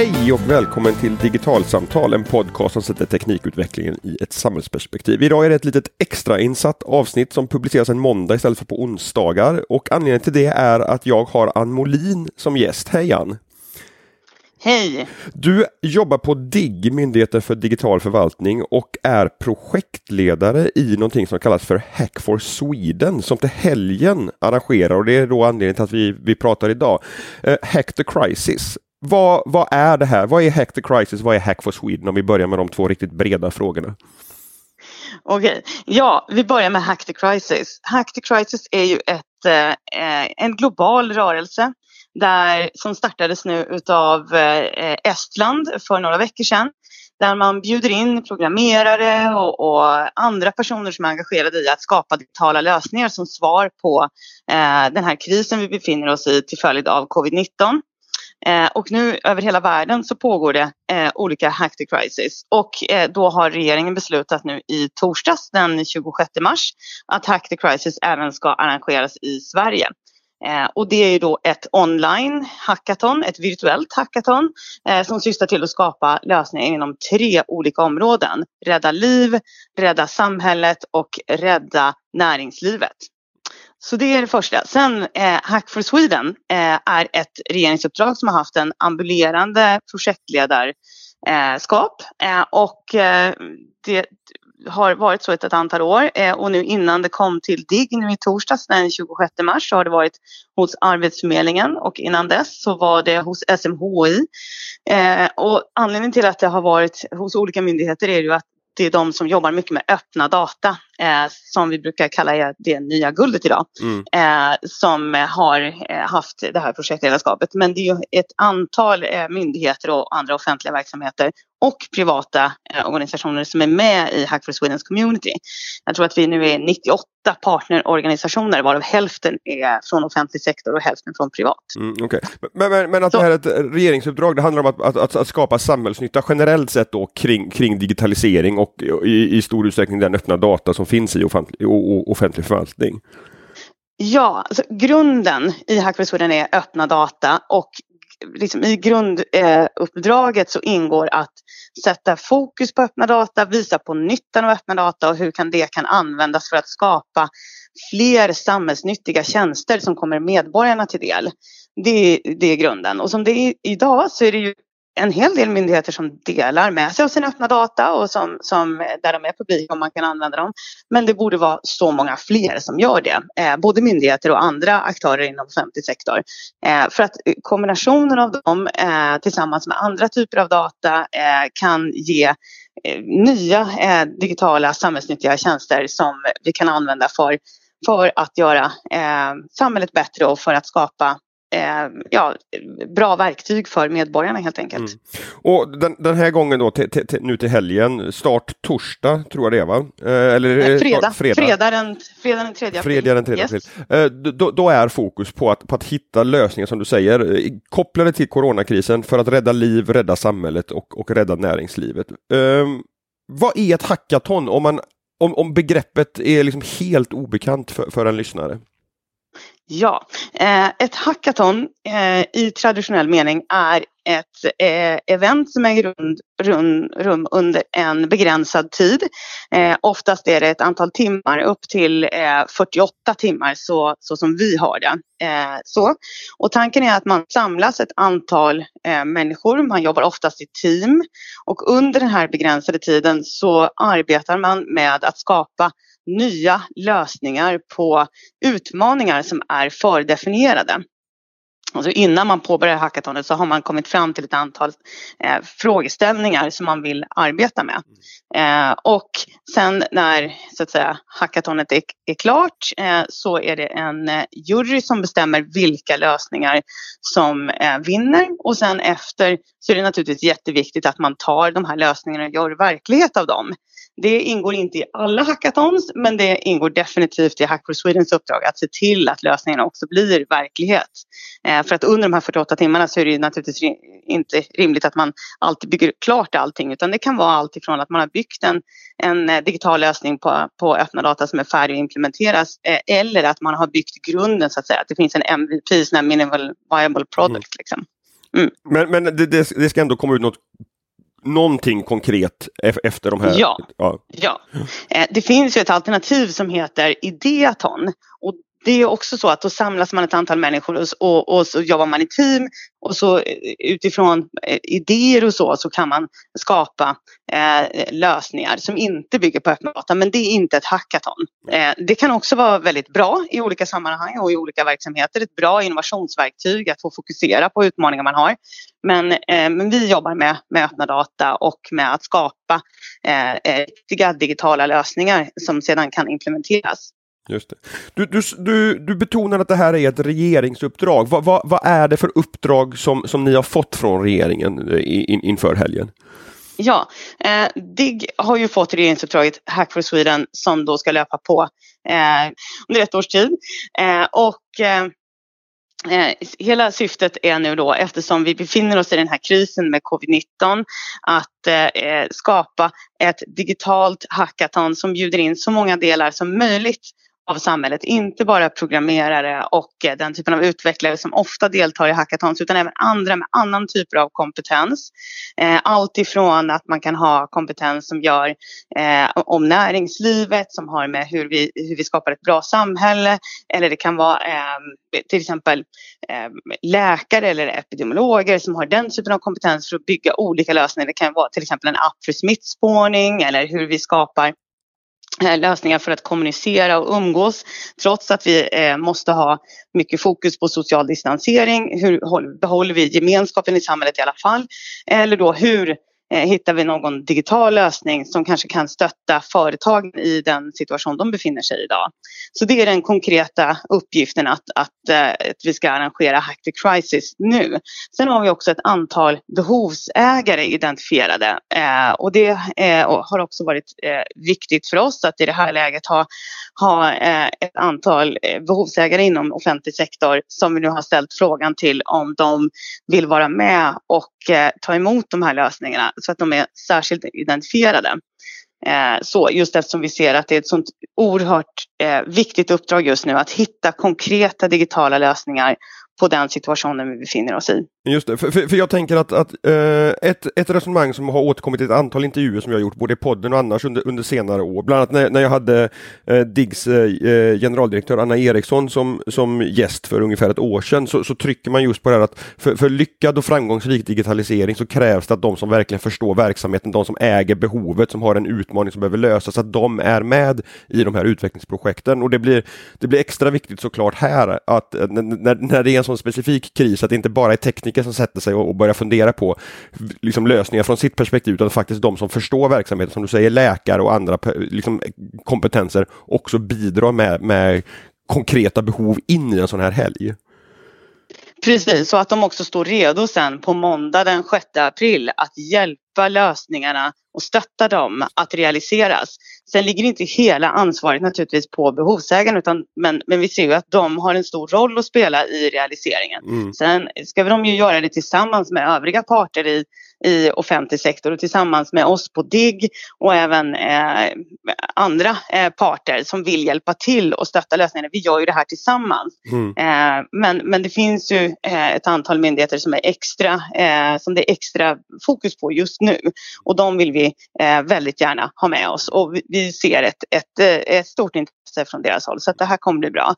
Hej och välkommen till Digitalsamtal, en podcast som sätter teknikutvecklingen i ett samhällsperspektiv. Idag är det ett litet extrainsatt avsnitt som publiceras en måndag istället för på onsdagar och anledningen till det är att jag har Ann Molin som gäst. Hej Ann! Hej! Du jobbar på DIGG, Myndigheten för digital förvaltning och är projektledare i någonting som kallas för Hack for Sweden som till helgen arrangerar och det är då anledningen till att vi, vi pratar idag. Uh, Hack the Crisis. Vad, vad är det här? Vad är Hack the Crisis? Vad är Hack for Sweden? Om vi börjar med de två riktigt breda frågorna. Okej, ja, vi börjar med Hack the Crisis. Hack the Crisis är ju ett, eh, en global rörelse där, som startades nu utav eh, Estland för några veckor sedan. Där man bjuder in programmerare och, och, andra personer som är engagerade i att skapa digitala lösningar som svar på eh, den här krisen vi befinner oss i till följd av covid-19. Eh, och nu över hela världen så pågår det eh, olika Hack the Crisis och eh, då har regeringen beslutat nu i torsdags den 26 mars att Hack the Crisis även ska arrangeras i Sverige. Eh, och det är ju då ett online hackathon, ett virtuellt hackathon eh, som syftar till att skapa lösningar inom tre olika områden. Rädda liv, rädda samhället och rädda näringslivet. Så det är det första. Sen eh, Hack for Sweden eh, är ett regeringsuppdrag som har haft en ambulerande projektledarskap eh, och eh, det har varit så ett, ett antal år eh, och nu innan det kom till DIGG nu i torsdags den 26 mars så har det varit hos Arbetsförmedlingen och innan dess så var det hos SMHI. Eh, och anledningen till att det har varit hos olika myndigheter är ju att det är de som jobbar mycket med öppna data eh, som vi brukar kalla det nya guldet idag. Mm. Eh, som har eh, haft det här projektledarskapet. Men det är ju ett antal eh, myndigheter och andra offentliga verksamheter och privata eh, organisationer som är med i Hack for Swedens community. Jag tror att vi nu är 98 partnerorganisationer varav hälften är från offentlig sektor och hälften från privat. Mm, okay. men, men, men, att Så. det här är ett regeringsuppdrag, det handlar om att, att, att, att skapa samhällsnytta generellt sett då kring, kring digitalisering och i, i stor utsträckning den öppna data som finns i offentlig, offentlig förvaltning. Ja, alltså grunden i Hackford Sweden är öppna data och liksom i grunduppdraget eh, så ingår att sätta fokus på öppna data, visa på nyttan av öppna data och hur kan det kan användas för att skapa fler samhällsnyttiga tjänster som kommer medborgarna till del. Det, det är grunden. Och som det är idag så är det ju en hel del myndigheter som delar med sig av sina öppna data och som, som, eh, där de är publika och man kan använda dem. Men det borde vara så många fler som gör det. Eh, både myndigheter och andra aktörer inom offentlig sektor. Eh, för att eh, kombinationen av dem eh, tillsammans med andra typer av data eh, kan ge eh, nya eh, digitala samhällsnyttiga tjänster som vi kan använda för, för att göra eh, samhället bättre och för att skapa ja, bra verktyg för medborgarna helt enkelt. Mm. Och den, den, här gången då till, till, nu till helgen, start torsdag tror jag det är va? Eh, eller eh, fredag. fredag. Fredag, den, fredag den 3 april. Fredag den 3 yes. april. Eh, då, då, är fokus på att, på att hitta lösningar som du säger eh, kopplade till coronakrisen för att rädda liv, rädda samhället och, och rädda näringslivet. Ehm, vad är ett hackathon om, man, om, om begreppet är liksom helt obekant för, för en lyssnare? Ja, eh, ett hackathon eh, i traditionell mening är ett eh, event som äger rum, under en begränsad tid. Oftast är det ett antal timmar, upp till 48 timmar så, så som vi har det. Så. Och tanken är att man samlas ett antal människor, man jobbar oftast i team och under den här begränsade tiden så arbetar man med att skapa nya lösningar på utmaningar som är fördefinierade. Alltså innan man påbörjar hackathonet så har man kommit fram till ett antal eh, frågeställningar som man vill arbeta med. Eh, och sen när så att säga, hackathonet är, är klart eh, så är det en eh, jury som bestämmer vilka lösningar som eh, vinner och sen efter så är det naturligtvis jätteviktigt att man tar de här lösningarna och gör verklighet av dem. Det ingår inte i alla hackathons men det ingår definitivt i Hack for Swedens uppdrag att se till att lösningarna också blir verklighet. Eh, för att under de här 48 timmarna så är det naturligtvis inte rimligt att man alltid bygger klart allting utan det kan vara allt ifrån att man har byggt en, en eh, digital lösning på, på öppna data som är färdig att implementeras eh, eller att man har byggt grunden så att säga. Att det finns en MVP, en minimal viable product. Mm. Liksom. Mm. Men, men det, det, ska ändå komma ut något någonting konkret efter de här? Ja, ja. ja. Eh, det finns ju ett alternativ som heter Ideaton och det är också så att då samlas man ett antal människor och, och, och, så jobbar man i team och så eh, utifrån eh, idéer och så så kan man skapa eh, lösningar som inte bygger på öppna data men det är inte ett hackathon. Eh, det kan också vara väldigt bra i olika sammanhang och i olika verksamheter. Ett bra innovationsverktyg att få fokusera på utmaningar man har. Men, eh, men vi jobbar med, med öppna data och med att skapa eh, eh riktiga digitala lösningar som sedan kan implementeras. Just det. Du, du, du, du betonar att det här är ett regeringsuppdrag. Vad, vad, vad är det för uppdrag som, som ni har fått från regeringen eh, in, inför helgen? Ja, eh, DIGG har ju fått regeringsuppdraget Hack for Sweden som då ska löpa på eh, under ett års tid. Eh, och eh, eh hela syftet är nu då, eftersom vi befinner oss i den här krisen med covid-19, att eh, skapa ett digitalt hackathon som bjuder in så många delar som möjligt av samhället. Inte bara programmerare och eh, den typen av utvecklare som ofta deltar i hackathons utan även andra med annan typ av kompetens. Eh, allt ifrån att man kan ha kompetens som gör eh, om näringslivet, som har med hur vi, hur vi skapar ett bra samhälle. Eller det kan vara ehm, till exempel ehm, läkare eller epidemiologer som har den typen av kompetens för att bygga olika lösningar. Det kan vara till exempel en app för smittspårning eller hur vi skapar Eh, lösningar för att kommunicera och umgås trots att vi eh, måste ha mycket fokus på social distansering. Hur behåller vi gemenskapen i samhället i alla fall? Eller då hur Eh, Eh, hittar vi någon digital lösning som kanske kan stötta företagen i den situation de befinner sig i idag. Så det är den konkreta uppgiften att, att, eh, att vi ska arrangera Hack the Crisis nu. Sen har vi också ett antal behovsägare identifierade eh, och det eh, har också varit eh, viktigt för oss att i det här läget ha, ha eh, ett antal eh, behovsägare inom offentlig sektor som vi nu har ställt frågan till om de vill vara med och ta emot de här lösningarna så att de är särskilt identifierade. Eh, så just eftersom vi ser att det är ett sånt oerhört eh, viktigt uppdrag just nu att hitta konkreta digitala lösningar på den situationen vi befinner oss i. Just det, för, för, för jag tänker att, att uh, ett, ett resonemang som har återkommit i ett antal intervjuer som jag gjort både i podden och annars under, under senare år, bland annat när, när jag hade uh, Diggs uh, generaldirektör Anna Eriksson som, som gäst för ungefär ett år sedan, så, så trycker man just på det här att för, för lyckad och framgångsrik digitalisering så krävs det att de som verkligen förstår verksamheten, de som äger behovet, som har en utmaning som behöver lösas, att de är med i de här utvecklingsprojekten. Och det blir, det blir extra viktigt såklart här att när, när det är en sån specifik kris, att det inte bara är tekniker som sätter sig och, och börjar fundera på liksom, lösningar från sitt perspektiv, utan faktiskt de som förstår verksamheten, som du säger, läkare och andra liksom, kompetenser, också bidrar med, med konkreta behov in i en sån här helg. Precis, så att de också står redo sen på måndag den 6 april att hjälpa lösningarna och stötta dem att realiseras. Sen ligger inte hela ansvaret naturligtvis på behovsägaren utan, men, men vi ser ju att de har en stor roll att spela i realiseringen. Mm. Sen ska de ju göra det tillsammans med övriga parter i, i offentlig sektor och tillsammans med oss på DIGG och även eh, andra eh, parter som vill hjälpa till och stötta lösningarna. Vi gör ju det här tillsammans. Mm. Eh, men, men det finns ju eh, ett antal myndigheter som, är extra, eh, som det är extra fokus på just nu och de vill vi eh, väldigt gärna ha med oss och vi, vi ser ett, ett, ett stort intresse från deras håll så att det här kommer bli bra.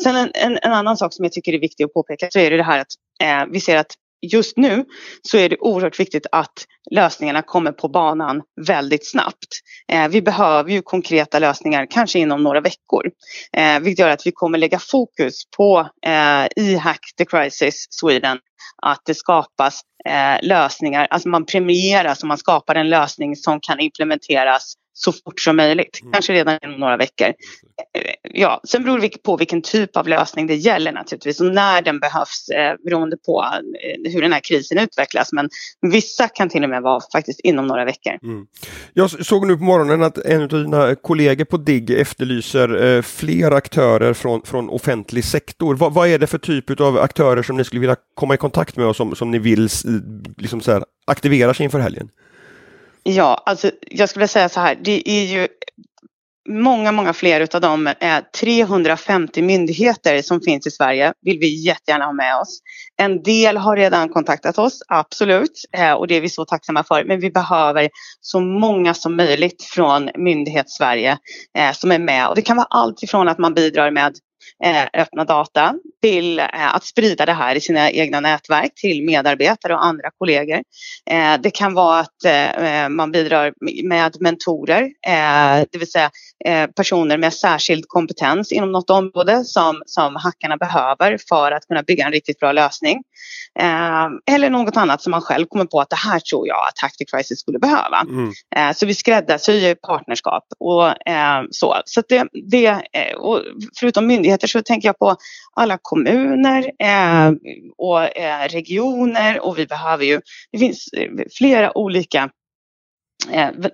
sen en, en, en, annan sak som jag tycker är viktig att påpeka så är det det här att vi ser att just nu så är det oerhört viktigt att lösningarna kommer på banan väldigt snabbt. Eh, vi behöver ju konkreta lösningar, kanske inom några veckor. Eh, vilket gör att vi kommer lägga fokus på eh, i Hack the Crisis Sweden att det skapas eh, lösningar, alltså man premieras och man skapar en lösning som kan implementeras så fort som möjligt, mm. kanske redan inom några veckor. Eh, ja, sen beror det på vilken typ av lösning det gäller naturligtvis och när den behövs eh, beroende på eh, hur den här krisen utvecklas. Men vissa kan till och med vara faktiskt inom några veckor. Mm. Jag såg nu på morgonen att en av dina kollegor på DIGG efterlyser eh, fler aktörer från, från offentlig sektor. Va, vad är det för typ av aktörer som ni skulle vilja komma i kontakt med och som, som ni vill liksom så här, aktivera sig inför helgen? Ja, alltså jag skulle säga så här, det är ju många, många fler utav de 350 myndigheter som finns i Sverige vill vi jättegärna ha med oss. En del har redan kontaktat oss, absolut, eh, och det är vi så tacksamma för. Men vi behöver så många som möjligt från myndighets-Sverige eh, som är med. Och det kan vara allt ifrån att man bidrar med öppna data till eh, att sprida det här i sina egna nätverk till medarbetare och andra kollegor. Eh, det kan vara att eh, man bidrar med mentorer, eh, det vill säga eh, personer med särskild kompetens inom något område som, som hackarna behöver för att kunna bygga en riktigt bra lösning. eller något annat som man själv kommer på att det här tror jag att Hack Crisis skulle behöva. Mm. så vi skräddarsyr partnerskap och så. så det, det, och förutom myndigheter så tänker jag på alla kommuner eh, och eh, regioner och vi behöver ju, det finns eh, flera olika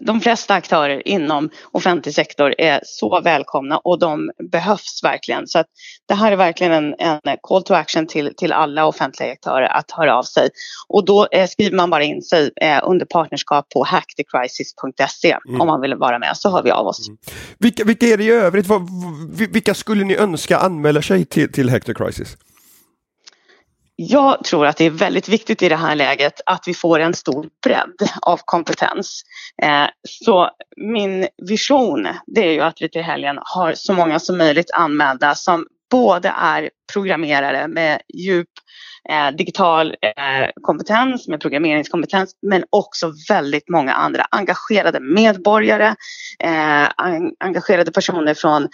de flesta aktörer inom offentlig sektor är så välkomna och de behövs verkligen. Så att det här är verkligen en, en call to action till, till alla offentliga aktörer att höra av sig. Och då eh, skriver man bara in sig eh, under partnerskap på hackthecrisis.se mm. om man vill vara med så hör vi av oss. Mm. Vilka, vilka är det i övrigt? Vilka skulle ni önska anmäla sig till, till Hack the Crisis? Jag tror att det är väldigt viktigt i det här läget att vi får en stor bredd av kompetens. Eh, så min vision det är ju att vi till helgen har så många som möjligt anmälda som både är programmerare med djup eh, digital eh, kompetens, med programmeringskompetens men också väldigt många andra engagerade medborgare, engagerade personer från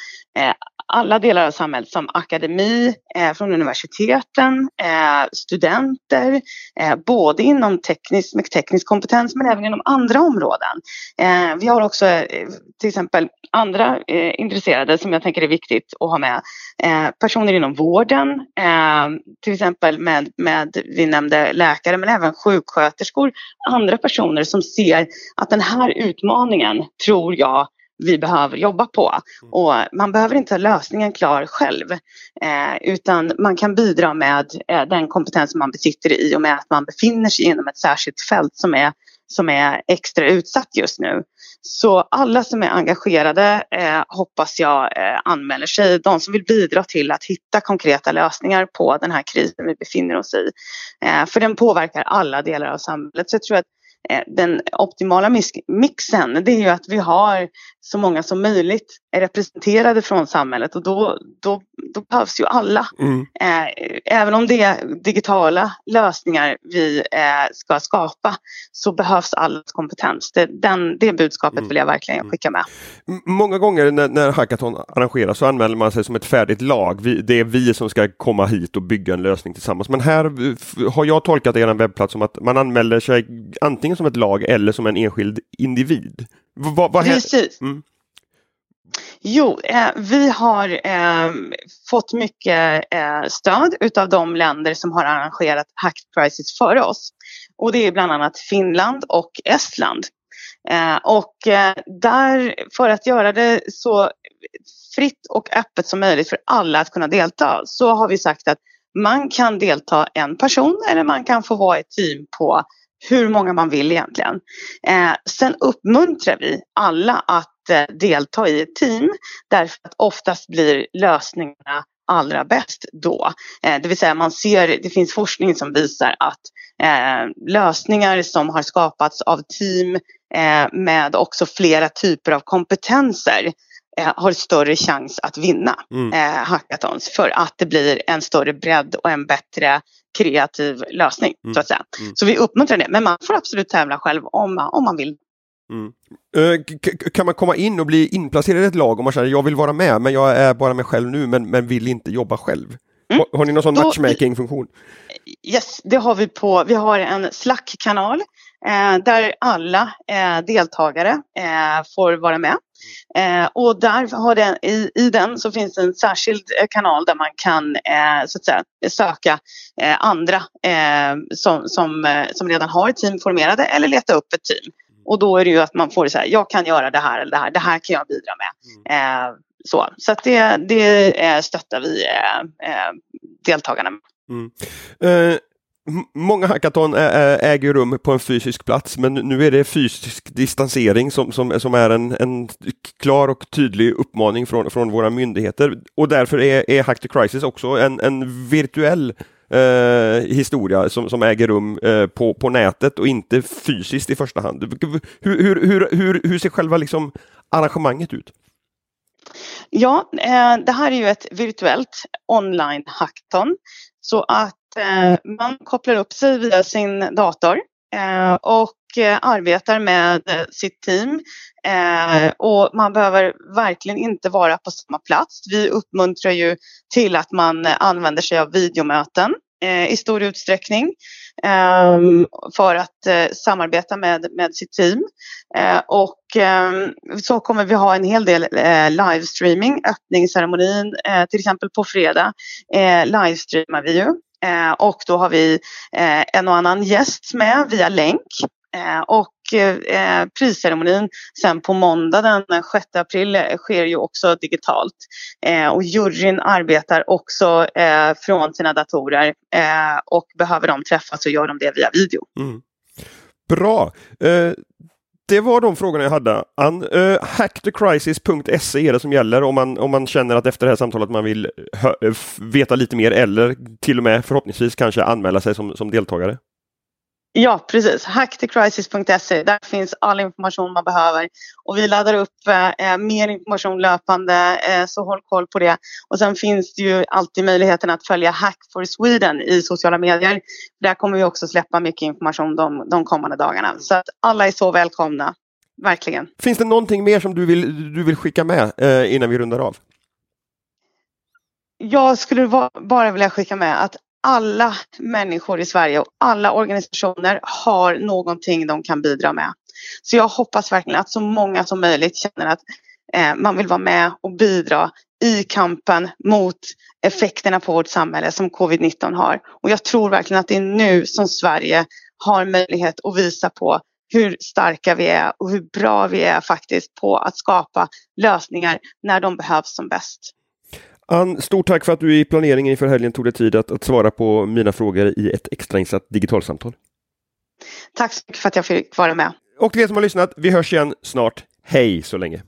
alla delar av samhället som akademi, eh, från universiteten, eh, studenter, eh, både inom teknisk, med teknisk kompetens men även inom andra områden. Eh, vi har också eh, till exempel andra eh, intresserade som jag tänker är viktigt att ha med. Eh, personer inom vården, eh, till exempel med, med, vi nämnde läkare men även sjuksköterskor, andra personer som ser att den här utmaningen tror jag vi behöver jobba på. Mm. Och man behöver inte ha lösningen klar själv eh, utan man kan bidra med eh, den kompetens man besitter i och med att man befinner sig inom ett särskilt fält som är, som är extra utsatt just nu. Så alla som är engagerade eh, hoppas jag eh, anmäler sig. De som vill bidra till att hitta konkreta lösningar på den här krisen vi befinner oss i. Eh, för den påverkar alla delar av samhället. Så jag tror att den optimala mixen det är ju att vi har så många som möjligt representerade från samhället och då, då, då behövs ju alla. Mm. Eh, även om det är digitala lösningar vi eh, ska skapa så behövs allas kompetens. Det, den, det budskapet mm. vill jag verkligen mm. skicka med. Många gånger när, när hackathon arrangeras så anmäler man sig som ett färdigt lag. Vi, det är vi som ska komma hit och bygga en lösning tillsammans. Men här har jag tolkat er webbplats som att man anmäler sig antingen som ett lag eller som en enskild individ. V vad Precis. Mm. Jo, eh, vi har eh, fått mycket eh, stöd utav de länder som har arrangerat Hack Crisis före oss. Och det är bland annat Finland och Estland. Eh, och eh, där, för att göra det så fritt och öppet som möjligt för alla att kunna delta så har vi sagt att man kan delta en person eller man kan få vara ett team på hur många man vill egentligen. Eh, sen uppmuntrar vi alla att eh, delta i ett team därför att oftast blir lösningarna allra bäst då. Eh, det vill säga man ser, det finns forskning som visar att eh, lösningar som har skapats av team eh, med också flera typer av kompetenser har större chans att vinna mm. hackathons för att det blir en större bredd och en bättre kreativ lösning. Mm. Så att säga. Mm. Så vi uppmuntrar det, men man får absolut tävla själv om, om man vill. Mm. Uh, kan man komma in och bli inplacerad i ett lag om man känner jag vill vara med men jag är bara mig själv nu men, men vill inte jobba själv? Mm. Har, har, ni någon sån matchmaking-funktion? Yes, det har vi på, vi har en Slack-kanal eh, där alla eh, deltagare eh, får vara med. Eh, och där har den, i, i den så finns en särskild eh, kanal där man kan eh, så att säga, söka eh, andra eh, som, som, eh, som redan har ett team formerade eller leta upp ett team. Och då är det ju att man får säga, jag kan göra det här eller det här, det här kan jag bidra med. Mm. så så att det, det stöttar vi deltagarna med. Mm. Många hackathon äger rum på en fysisk plats men nu är det fysisk distansering som, som, som är en, en klar och tydlig uppmaning från, från våra myndigheter och därför är, är Hack the Crisis också en, en virtuell eh, historia som, som äger rum eh, på, på nätet och inte fysiskt i första hand. Hur, hur, hur, hur, hur ser själva liksom arrangemanget ut? Ja, eh, det här är ju ett virtuellt online hackathon så att Eh, man kopplar upp sig via sin dator eh, och eh, arbetar med eh, sitt team och man behöver verkligen inte vara på samma plats. Vi uppmuntrar ju till att man använder sig av videomöten i stor utsträckning ehm, för att eh, samarbeta med, med sitt team. Eh, och ehm, så kommer vi ha en hel del eh, livestreaming. Öppningsceremonin till exempel på fredag livestreamar vi ju. Eh, och då har vi eh, en och annan gäst med via länk. Eh, och eh, prisceremonin sen på måndag den 6 april sker ju också digitalt. Eh, och juryn arbetar också eh, från sina datorer eh, och behöver de träffas så gör de det via video. Mm. Bra! Det var de frågorna jag hade. An, eh, uh, hackthecrisis.se är det som gäller om man, om man känner att efter det här samtalet man vill eh, veta lite mer eller till och med förhoppningsvis kanske anmäla sig som, som deltagare. Ja, precis. Hackthecrisis.se. Där finns all information man behöver. Och vi laddar upp eh, mer information löpande, eh, så håll koll på det. Och sen finns det ju alltid möjligheten att följa Hack for Sweden i sociala medier. Där kommer vi också släppa mycket information de, de kommande dagarna. Så att alla är så välkomna. Verkligen. Finns det någonting mer som du vill, du vill skicka med eh, innan vi rundar av? Jag skulle bara vilja skicka med att alla människor i Sverige och alla organisationer har någonting de kan bidra med. Så jag hoppas verkligen att så många som möjligt känner att eh, man vill vara med och bidra i kampen mot effekterna på vårt samhälle som covid-19 har. Och jag tror verkligen att det är nu som Sverige har möjlighet att visa på hur starka vi är och hur bra vi är faktiskt på att skapa lösningar när de behövs som bäst. Ann, stort tack för att du i planeringen inför helgen tog dig tid att, att svara på mina frågor i ett extrainsatt digitalsamtal. Tack så mycket för att jag fick vara med. Och till er som har lyssnat, vi hörs igen snart. Hej så länge!